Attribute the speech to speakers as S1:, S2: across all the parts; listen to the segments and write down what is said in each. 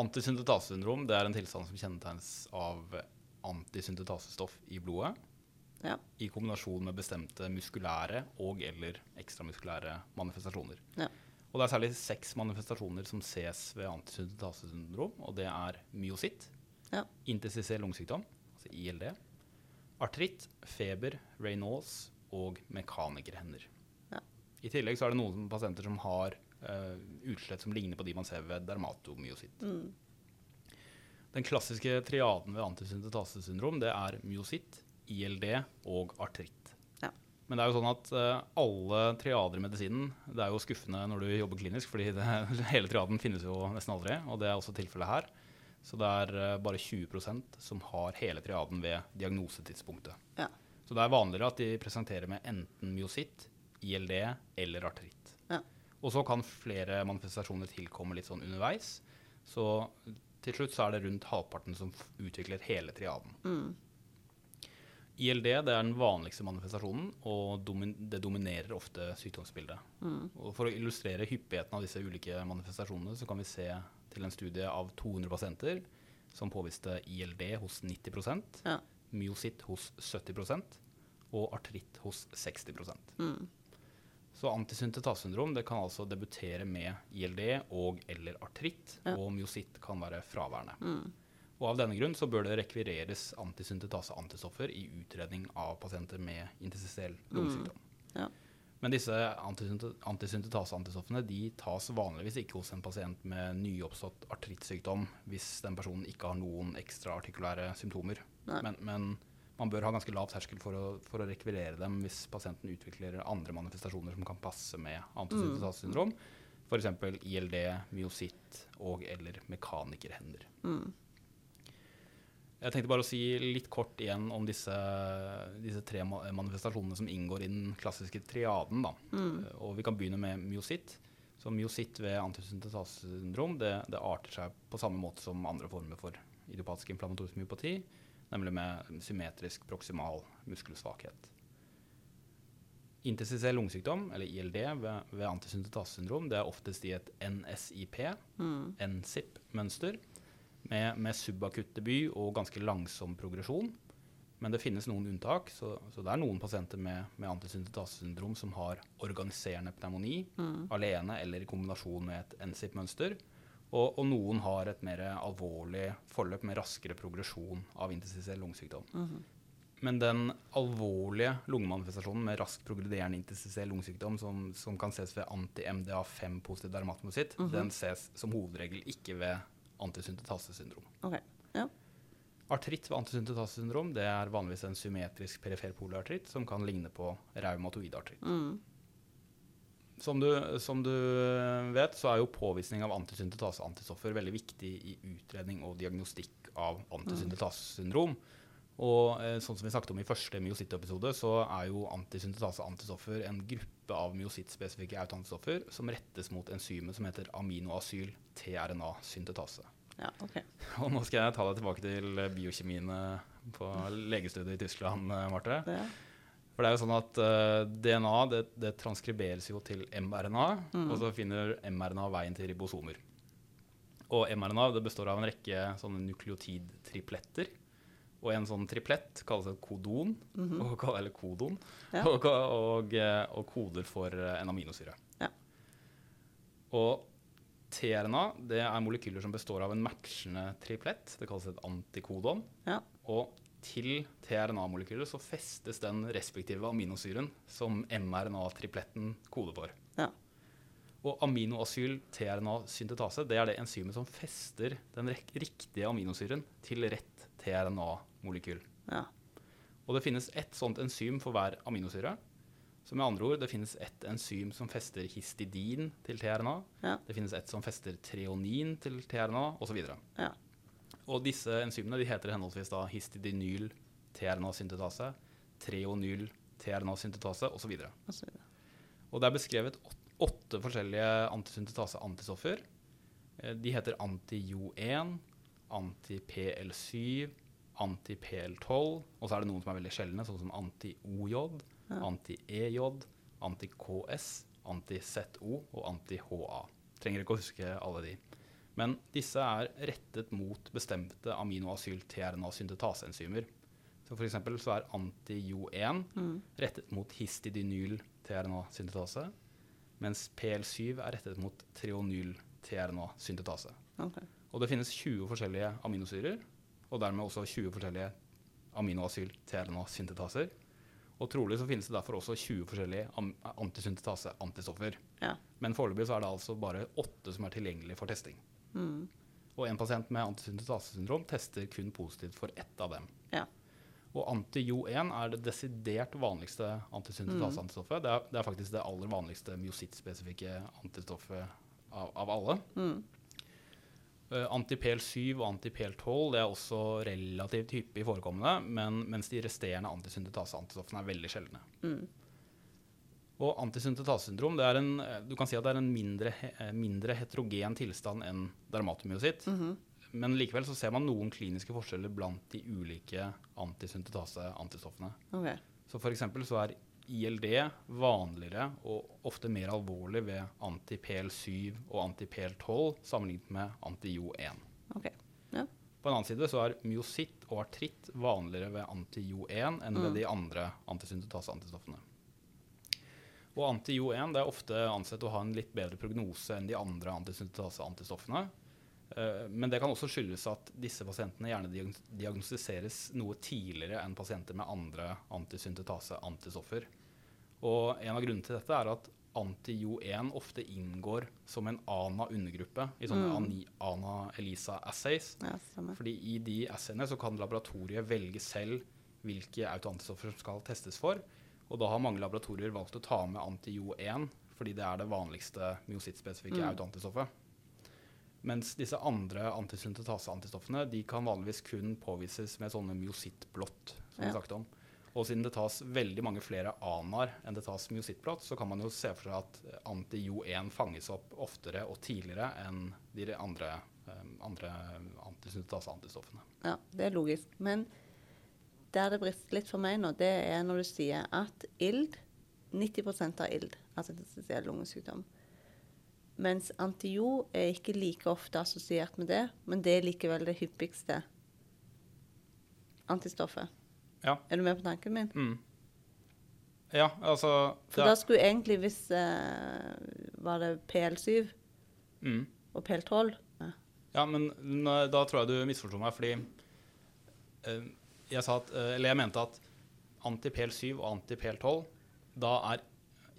S1: Antisyntetasesyndrom det er en tilstand som kjennetegnes av antisyntetasestoff i blodet
S2: Ja.
S1: i kombinasjon med bestemte muskulære og- eller ekstramuskulære manifestasjoner.
S2: Ja.
S1: Og det er særlig seks manifestasjoner som ses ved antisyntetasesyndrom, og det er myositt,
S2: Ja.
S1: interstisiell lungesykdom, altså ILD, artritt, feber, Raynaud's og mekanikerhender.
S2: Ja.
S1: I tillegg så er det noen pasienter som har eh, utslett som ligner på de man ser ved dermatomyositt.
S2: Mm.
S1: Den klassiske triaden ved antisyntetasesyndrom det er myositt, ILD og artritt.
S2: Ja.
S1: Men det er jo sånn at uh, alle triader i medisinen Det er jo skuffende når du jobber klinisk, fordi det, hele triaden finnes jo nesten aldri, og det er også tilfellet her. Så det er uh, bare 20% som har hele triaden ved diagnosetidspunktet.
S2: Ja.
S1: Så det er vanligere at de presenterer med enten myositt, ILD eller artritt.
S2: Ja.
S1: Og så kan flere manifestasjoner tilkomme litt sånn underveis. Så til slutt så er det rundt halvparten som utvikler hele triaden.
S2: Mm.
S1: ILD det er den vanligste manifestasjonen, og domin det dominerer ofte sykdomsbildet.
S2: Mm.
S1: For å illustrere hyppigheten av disse ulike manifestasjonene, så kan vi se til en studie av 200 pasienter som påviste ILD hos 90
S2: Ja.
S1: myositt hos 70% og artritt hos 60
S2: Mm.
S1: Så antisyntetasesyndrom det kan altså debutere med ILD og eller artritt,
S2: Ja.
S1: og myositt kan være fraværende.
S2: Mm.
S1: Og Av denne grunn så bør det rekvireres antisyntetase-antistoffer i utredning av pasienter med interstisiell lungesykdom.
S2: Ja.
S1: Men disse antisyntetase-antistoffene de tas vanligvis ikke hos en pasient med nyoppstått artrittsykdom hvis den personen ikke har noen ekstraartikulære symptomer. Men, men man bør ha ganske lav terskel for å, for å rekvirere dem hvis pasienten utvikler andre manifestasjoner som kan passe med antisyntetase-syndrom. F.eks. ILD, myositt og eller mekanikerhender.
S2: Mm.
S1: Jeg tenkte bare å si litt kort igjen om disse, disse tre manifestasjonene som inngår i den klassiske triaden.
S2: Mm.
S1: Eh, Og vi kan begynne med myositt. Så myositt ved antisyntetasesyndrom det, det arter seg på samme måte som andre former for idiopatisk inflammatorisk myopati, nemlig med symmetrisk proksimal muskelsvakhet. Interstisiell lungesykdom, eller ILD, ved, ved antisyntetasesyndrom, det er oftest i et NSIP,
S2: Mm.
S1: NSIP-mønster, med, med subakutt debut og ganske langsom progresjon. Men det finnes noen unntak, så, så det er noen pasienter med, med antisyntetasesyndrom som har organiserende pneumoni
S2: Mm.
S1: alene eller i kombinasjon med et NSIP-mønster. Og, og noen har et mer alvorlig forløp med raskere progresjon av interstisiell lungesykdom.
S2: Mhm.
S1: Men den alvorlige lungemanifestasjonen med raskt progrederende interstisiell lungesykdom som, som kan ses ved anti-MDA5 positiv dermatomyositt,
S2: -hmm.
S1: den ses som hovedregel ikke ved antisyntetasesyndrom.
S2: Okay. Ja.
S1: Artritt ved antisyntetasesyndrom det er vanligvis en symmetrisk perifer polartritt som kan ligne på reumatoid artritt.
S2: Mm.
S1: Som du, som du vet, så er jo påvisning av antisyntetase-antistoffer veldig viktig i utredning og diagnostikk av antisyntetasesyndrom. Og eh, sånn som vi snakket om i første myositt-episode, så er jo antisyntetase-antistoffer en gruppe av myosittspesifikke autoantistoffer som rettes mot enzymet som heter aminoasyl-tRNA-syntetase.
S2: Ja, okay.
S1: Og nå skal jeg ta deg tilbake til biokjemiene på legestudiet i Tyskland, eh, Marte.
S2: Det.
S1: For det er jo sånn at uh, DNA det, det transkriberes jo til mRNA,
S2: Mm.
S1: og så finner mRNA veien til ribosomer. Og mRNA det består av en rekke sånne nukleotidtripletter. Og en sånn triplett kalles et kodon, og, eller kodon.
S2: Ja.
S1: og, og, eh, og koder for eh, en aminosyre.
S2: Ja.
S1: Og tRNA det er molekyler som består av en matchende triplett. Det kalles et antikodon.
S2: Ja.
S1: Og til tRNA-molekyler så festes den respektive aminosyren som mRNA-tripletten koder for.
S2: Ja.
S1: Og aminoasyl-tRNA-syntetase det er det enzymet som fester den riktige aminosyren til rett tRNA-molekyl.
S2: Ja.
S1: Og det finnes ett sånt enzym for hver aminosyre. Så med andre ord, det finnes ett enzym som fester histidin til tRNA.
S2: Ja.
S1: Det finnes ett som fester treonin til tRNA, osv.
S2: Ja.
S1: Og disse enzymene de heter henholdsvis da histidinyl tRNA-syntetase, treonyl tRNA-syntetase osv.
S2: Og.
S1: Og det er beskrevet åtte forskjellige antisyntetase-antistoffer. Eh, De heter anti-Jo1, anti-PL7, anti-PL12, og så er det noen som er veldig sjeldne, sånn som anti-OJ,
S2: Ja.
S1: anti-EJ, anti-KS, anti-ZO og anti-HA. Trenger ikke å huske alle de. Men disse er rettet mot bestemte aminoasyl-TRNA-syntetase-enzymer. Så for så er anti-Jo1 rettet mot histidinyl-TRNA-syntetase, mens PL7 er rettet mot treonyl-TRNA-syntetase.
S2: Okay.
S1: Og det finnes 20 forskjellige aminosyrer, og dermed også 20 forskjellige aminoasyl-TRNA-syntetaser. Og trolig så finnes det derfor også 20 forskjellige antisyntetase-antistoffer.
S2: Ja.
S1: Men foreløpig så er det altså bare åtte som er tilgjengelige for testing.
S2: Mm.
S1: Og en pasient med antisyntetasesyndrom tester kun positivt for ett av dem.
S2: Ja.
S1: Og anti-Jo1 er det desidert vanligste antisyntetaseantistoffet. Det, er, det er faktisk det aller vanligste myosittspesifikke antistoffet av, av alle.
S2: Mm.
S1: Uh, Anti-PL7 og anti-PL12 det er også relativt hyppig forekommende, men, mens de resterende antisyntetaseantistoffene er veldig sjeldne.
S2: Mm.
S1: Og antisyntetasesyndrom det er en, eh, du kan si at det er en mindre, eh, mindre heterogen tilstand enn dermatomyositt.
S2: Mhm.
S1: Men likevel så ser man noen kliniske forskjeller blant de ulike antisyntetaseantistoffene.
S2: Okay.
S1: Så eksempel så er ILD vanligere og ofte mer alvorlig ved anti-PL7 og anti-PL12 sammenlignet med anti-Jo1.
S2: Okay. Ja.
S1: På en annen side så er myositt og artritt vanligere ved anti-Jo1 enn ved de andre antisyntetaseantistoffene. Og anti-Jo1 det er ofte ansett å ha en litt bedre prognose enn de andre antisyntetaseantistoffene. Eh, Men det kan også skyldes at disse pasientene gjerne diagnostiseres noe tidligere enn pasienter med andre antisyntetaseantistoffer. Og en av grunnene til dette er at anti-Jo1 ofte inngår som en ANA-undergruppe i sånne mm. ANA-ELISA-assays.
S2: Ja.
S1: Fordi i de assayene så kan laboratoriet velge selv hvilke autoantistoffer som skal testes for. Og da har mange laboratorier valgt å ta med anti-Jo1 fordi det er det vanligste myosittspesifikke autoantistoffet. Mens disse andre antisyntetaseantistoffene de kan vanligvis kun påvises med sånne myosittblått, som vi
S2: Ja.
S1: snakket om. Og siden det tas veldig mange flere ANAR enn det tas myosittblått, så kan man jo se for seg at anti-Jo1 fanges opp oftere og tidligere enn de andre, eh, andre antisyntetaseantistoffene.
S2: Ja, det er logisk. Men der det brister litt for meg nå, det er når du sier at ild 90% av ild, altså det er lungesykdom. Mens antio er ikke like ofte assosiert med det, men det er likevel det hyppigste antistoffet.
S1: Ja.
S2: Er du med på tanken min?
S1: Mm. Ja, altså
S2: For da skulle egentlig, hvis uh, Var det PL7
S1: mm.
S2: og PL12? Ja.
S1: Ja, men da tror jeg du misforsto meg, fordi eh, jeg sa at eh, jeg mente at anti-PL7 og anti-PL12, da er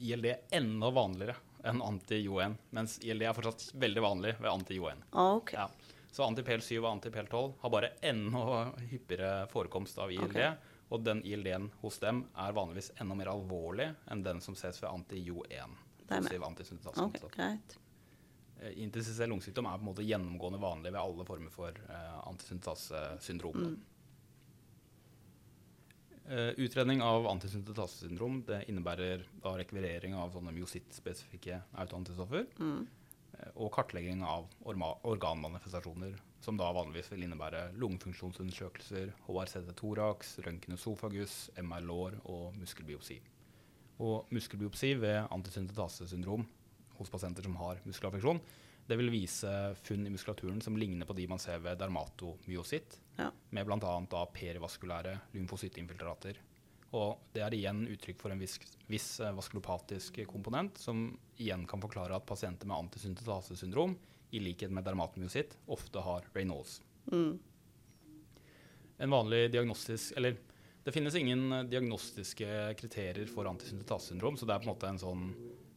S1: ILD enda vanligere enn anti-Jo1, mens ILD er fortsatt veldig vanlig ved anti-Jo1.
S2: Ah,
S1: Ja. Så anti-PL7 og anti-PL12 har bare enda hyppigere forekomst av ILD.
S2: Okay.
S1: Og den ILD-en hos dem er vanligvis enda mer alvorlig enn den som ses ved anti-Jo1.
S2: Det er med.
S1: positiv
S2: Ok,
S1: antisyntetaseantistoff.
S2: greit.
S1: Eh, lungesykdom er på en måte gjennomgående vanlig ved alle former for uh, antisyntetasesyndrom. da. Eh, utredning av antisyntetasesyndrom det innebærer da rekvirering av sånne myositt-spesifikke autoantistoffer.
S2: Mm.
S1: eh, Og kartlegging av organmanifestasjoner, som da vanligvis vil innebære lungefunksjonsundersøkelser, HRCT thorax, røntgenosofagus, MR-lår og muskelbiopsi. Og muskelbiopsi ved antisyntetasesyndrom hos pasienter som har muskelaffeksjon, det vil vise funn i muskulaturen som ligner på de man ser ved dermatomyositt,
S2: Ja.
S1: med bl.a. perivaskulære lymfocyttinfiltrater. Og det er igjen uttrykk for en viss, viss eh, vaskulopatisk komponent, som igjen kan forklare at pasienter med antisyntetasesyndrom, i likhet med dermatomyositt, ofte har Reynolds.
S2: Mm.
S1: En vanlig diagnostisk Eller det finnes ingen eh, diagnostiske kriterier for antisyntetasesyndrom, så det er på en måte en sånn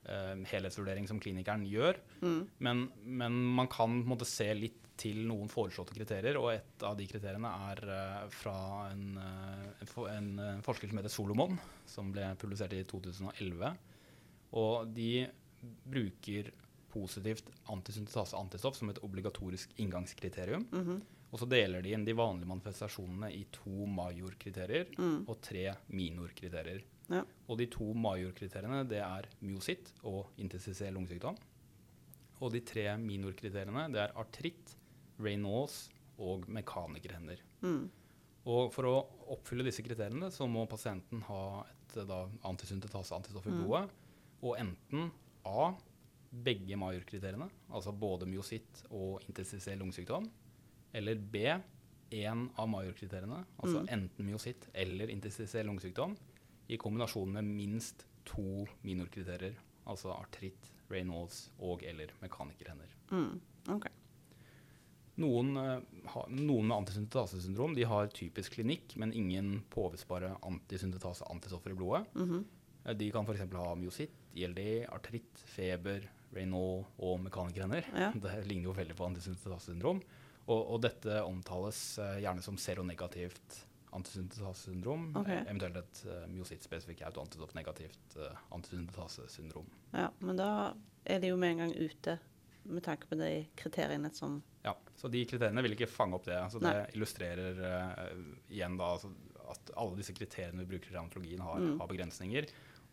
S1: helhetsvurdering som klinikeren gjør.
S2: Mm.
S1: Men, men man kan måte se litt til noen foreslåtte kriterier, og et av de kriteriene er eh, fra en, eh, en, eh, forsker som heter Solomon, som ble publisert i 2011. Og de bruker positivt antisyntetaseantistoff som et obligatorisk inngangskriterium.
S2: Mhm.
S1: Og så deler de inn de vanlige manifestasjonene i to major-kriterier
S2: Mm.
S1: og tre minor-kriterier.
S2: Ja.
S1: Og de to major-kriteriene det er myositt og interstisiell lungesykdom. Og de tre minor-kriteriene det er artritt, Raynaud's og mekanikerhender.
S2: Mm.
S1: Og for å oppfylle disse kriteriene så må pasienten ha et da, antisyntetaseantistoff i
S2: Mm.
S1: blodet. Og enten A begge major-kriteriene, altså både myositt og interstitiell lungesykdom, eller B én av major-kriteriene, altså
S2: Mm.
S1: enten myositt eller interstitiell lungesykdom, i kombinasjon med minst to minorkriterier, altså artritt, Reynolds og eller mekanikerhender.
S2: Mm. OK.
S1: Noen, eh, noen med antisyntetasesyndrom de har typisk klinikk, men ingen påvisbare antisyntetase-antistoffer i blodet.
S2: Mm
S1: -hmm. De kan f.eks. ha myositt, ILD, artritt, feber, Raynaud og mekanikerhender.
S2: Ja.
S1: Det ligner jo veldig på antisyntetasesyndrom. Og, og dette omtales eh, gjerne som seronegativt antisyntetasesyndrom,
S2: Ok.
S1: eh, eventuelt et uh, myositt-spesifikt autoantistoffnegativt uh, antisyntetasesyndrom.
S2: Ja, men da er de jo med en gang ute med tanke på de kriteriene som
S1: Ja, så de kriteriene vil ikke fange opp det. Så det
S2: Nei.
S1: illustrerer uh, igjen da altså at alle disse kriteriene vi bruker i revmatologien har,
S2: Mm.
S1: har begrensninger.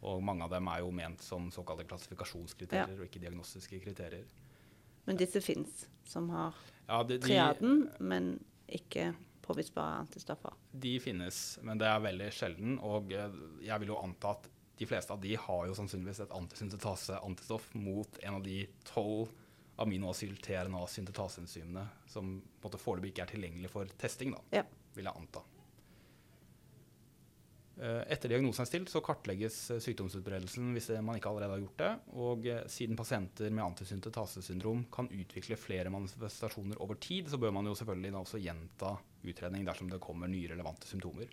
S1: Og mange av dem er jo ment som såkalte klassifikasjonskriterier og ikke diagnostiske kriterier.
S2: Men disse fins, som har
S1: Ja, de, de,
S2: triaden, men ikke påvisbare antistoffer.
S1: de finnes, men det er veldig sjelden. Og eh, jeg vil jo anta at de fleste av de har jo sannsynligvis et antisyntetase-antistoff mot en av de tolv aminoasyl-TRNA-syntetaseenzymene som på en måte foreløpig ikke er tilgjengelig for testing, da,
S2: Ja.
S1: vil jeg anta. Eh, Etter diagnosen er stilt, så kartlegges eh, sykdomsutbredelsen hvis man ikke allerede har gjort det. Og siden pasienter med antisyntetasesyndrom kan utvikle flere manifestasjoner over tid, så bør man jo selvfølgelig da også gjenta utredning dersom det kommer nye relevante symptomer.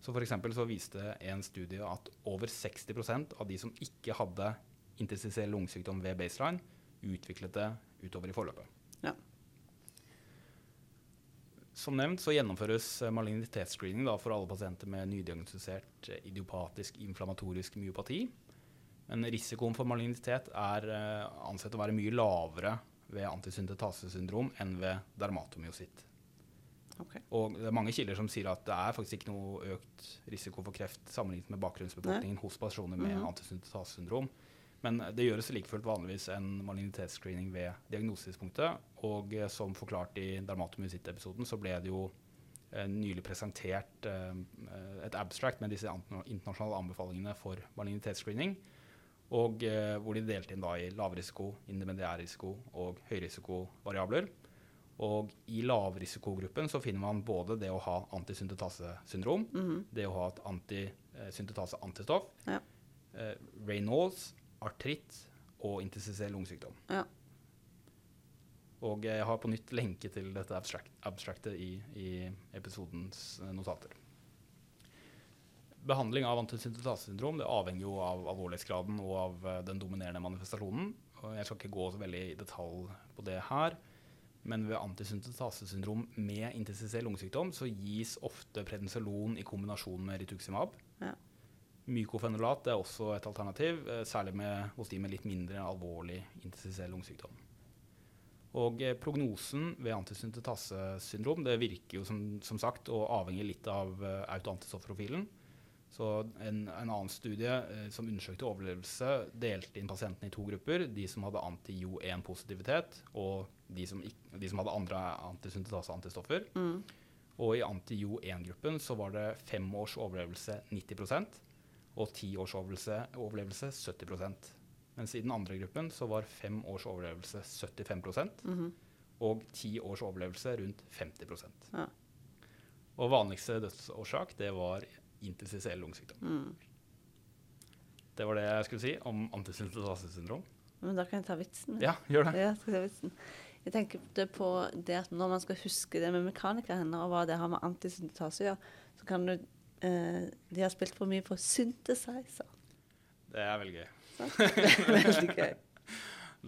S1: Så for så viste en studie at over 60% av de som ikke hadde interstitiell lungesykdom ved baseline, utviklet det utover i forløpet.
S2: Ja.
S1: Som nevnt så gjennomføres malignitetsscreening for alle pasienter med nydiagnostisert idiopatisk inflammatorisk myopati. Men risikoen for malignitet er eh, ansett å være mye lavere ved antisyntetasesyndrom enn ved dermatomyositt.
S2: Ok.
S1: Og det er mange kilder som sier at det er faktisk ikke noe økt risiko for kreft sammenlignet med bakgrunnsbefolkningen hos personer med
S2: Mhm.
S1: antisyntetasesyndrom. Men det gjøres like fullt vanligvis en malignitetsscreening ved diagnosetidspunktet. Og eh, som forklart i dermatomyositt-episoden, så ble det jo eh, nylig presentert eh, et abstract med disse internasjonale anbefalingene for malignitetsscreening. Og hvor de delte inn da i lavrisiko, risiko og høyrisikovariabler. Og i lavrisikogruppen så finner man både det å ha antisyntetasesyndrom,
S2: Mhm.
S1: det å ha et antisyntetaseantistoff,
S2: Ja.
S1: eh, Reynolds, artritt og intestinell lungesykdom.
S2: Ja.
S1: Og jeg har på nytt lenke til dette abstract, abstractet i, i episodens eh, notater. Behandling av antisyntetasesyndrom det avhenger jo av alvorlighetsgraden og av eh, den dominerende manifestasjonen. Og jeg skal ikke gå så veldig i detalj på det her. Men ved antisyntetasesyndrom med interstitiell lungesykdom så gis ofte prednisolon i kombinasjon med rituximab.
S2: Ja.
S1: Mykofenolat er også et alternativ, eh, særlig med, hos de med litt mindre alvorlig interstitiell lungesykdom. Og eh, prognosen ved antisyntetasesyndrom det virker jo som, som sagt å avhenge litt av uh, autoantistofprofilen. Så en, en annen studie eh, som undersøkte overlevelse, delte inn pasientene i to grupper. De som hadde anti-Jo1-positivitet, og de som, de som hadde andre antisyntetaseantistoffer.
S2: Mm.
S1: Og i anti-Jo1-gruppen så var det fem års overlevelse 90% og ti års overlevelse, overlevelse 70 Mens i den andre gruppen så var fem års overlevelse 75
S2: Mhm.
S1: og ti års overlevelse rundt 50
S2: Ja.
S1: Og vanligste dødsårsak det var interstitiell lungesykdom.
S2: Mm.
S1: Det var det jeg skulle si om antisyntetasesyndrom.
S2: Men da kan jeg ta vitsen.
S1: Ja, gjør det.
S2: Ja, skal jeg ta vitsen. Jeg tenker på det at når man skal huske det med mekanikerhender, og hva det har med antisyntetase, å gjøre, så kan du eh, De har spilt for mye på synthesizer.
S1: Det er veldig gøy.
S2: Så, Det er veldig gøy.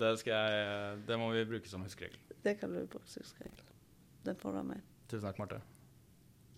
S1: Det, skal jeg, det må vi bruke som huskeregel.
S2: Det kan du bruke som huskeregel. Den får du av meg.
S1: Tusen takk, Marte.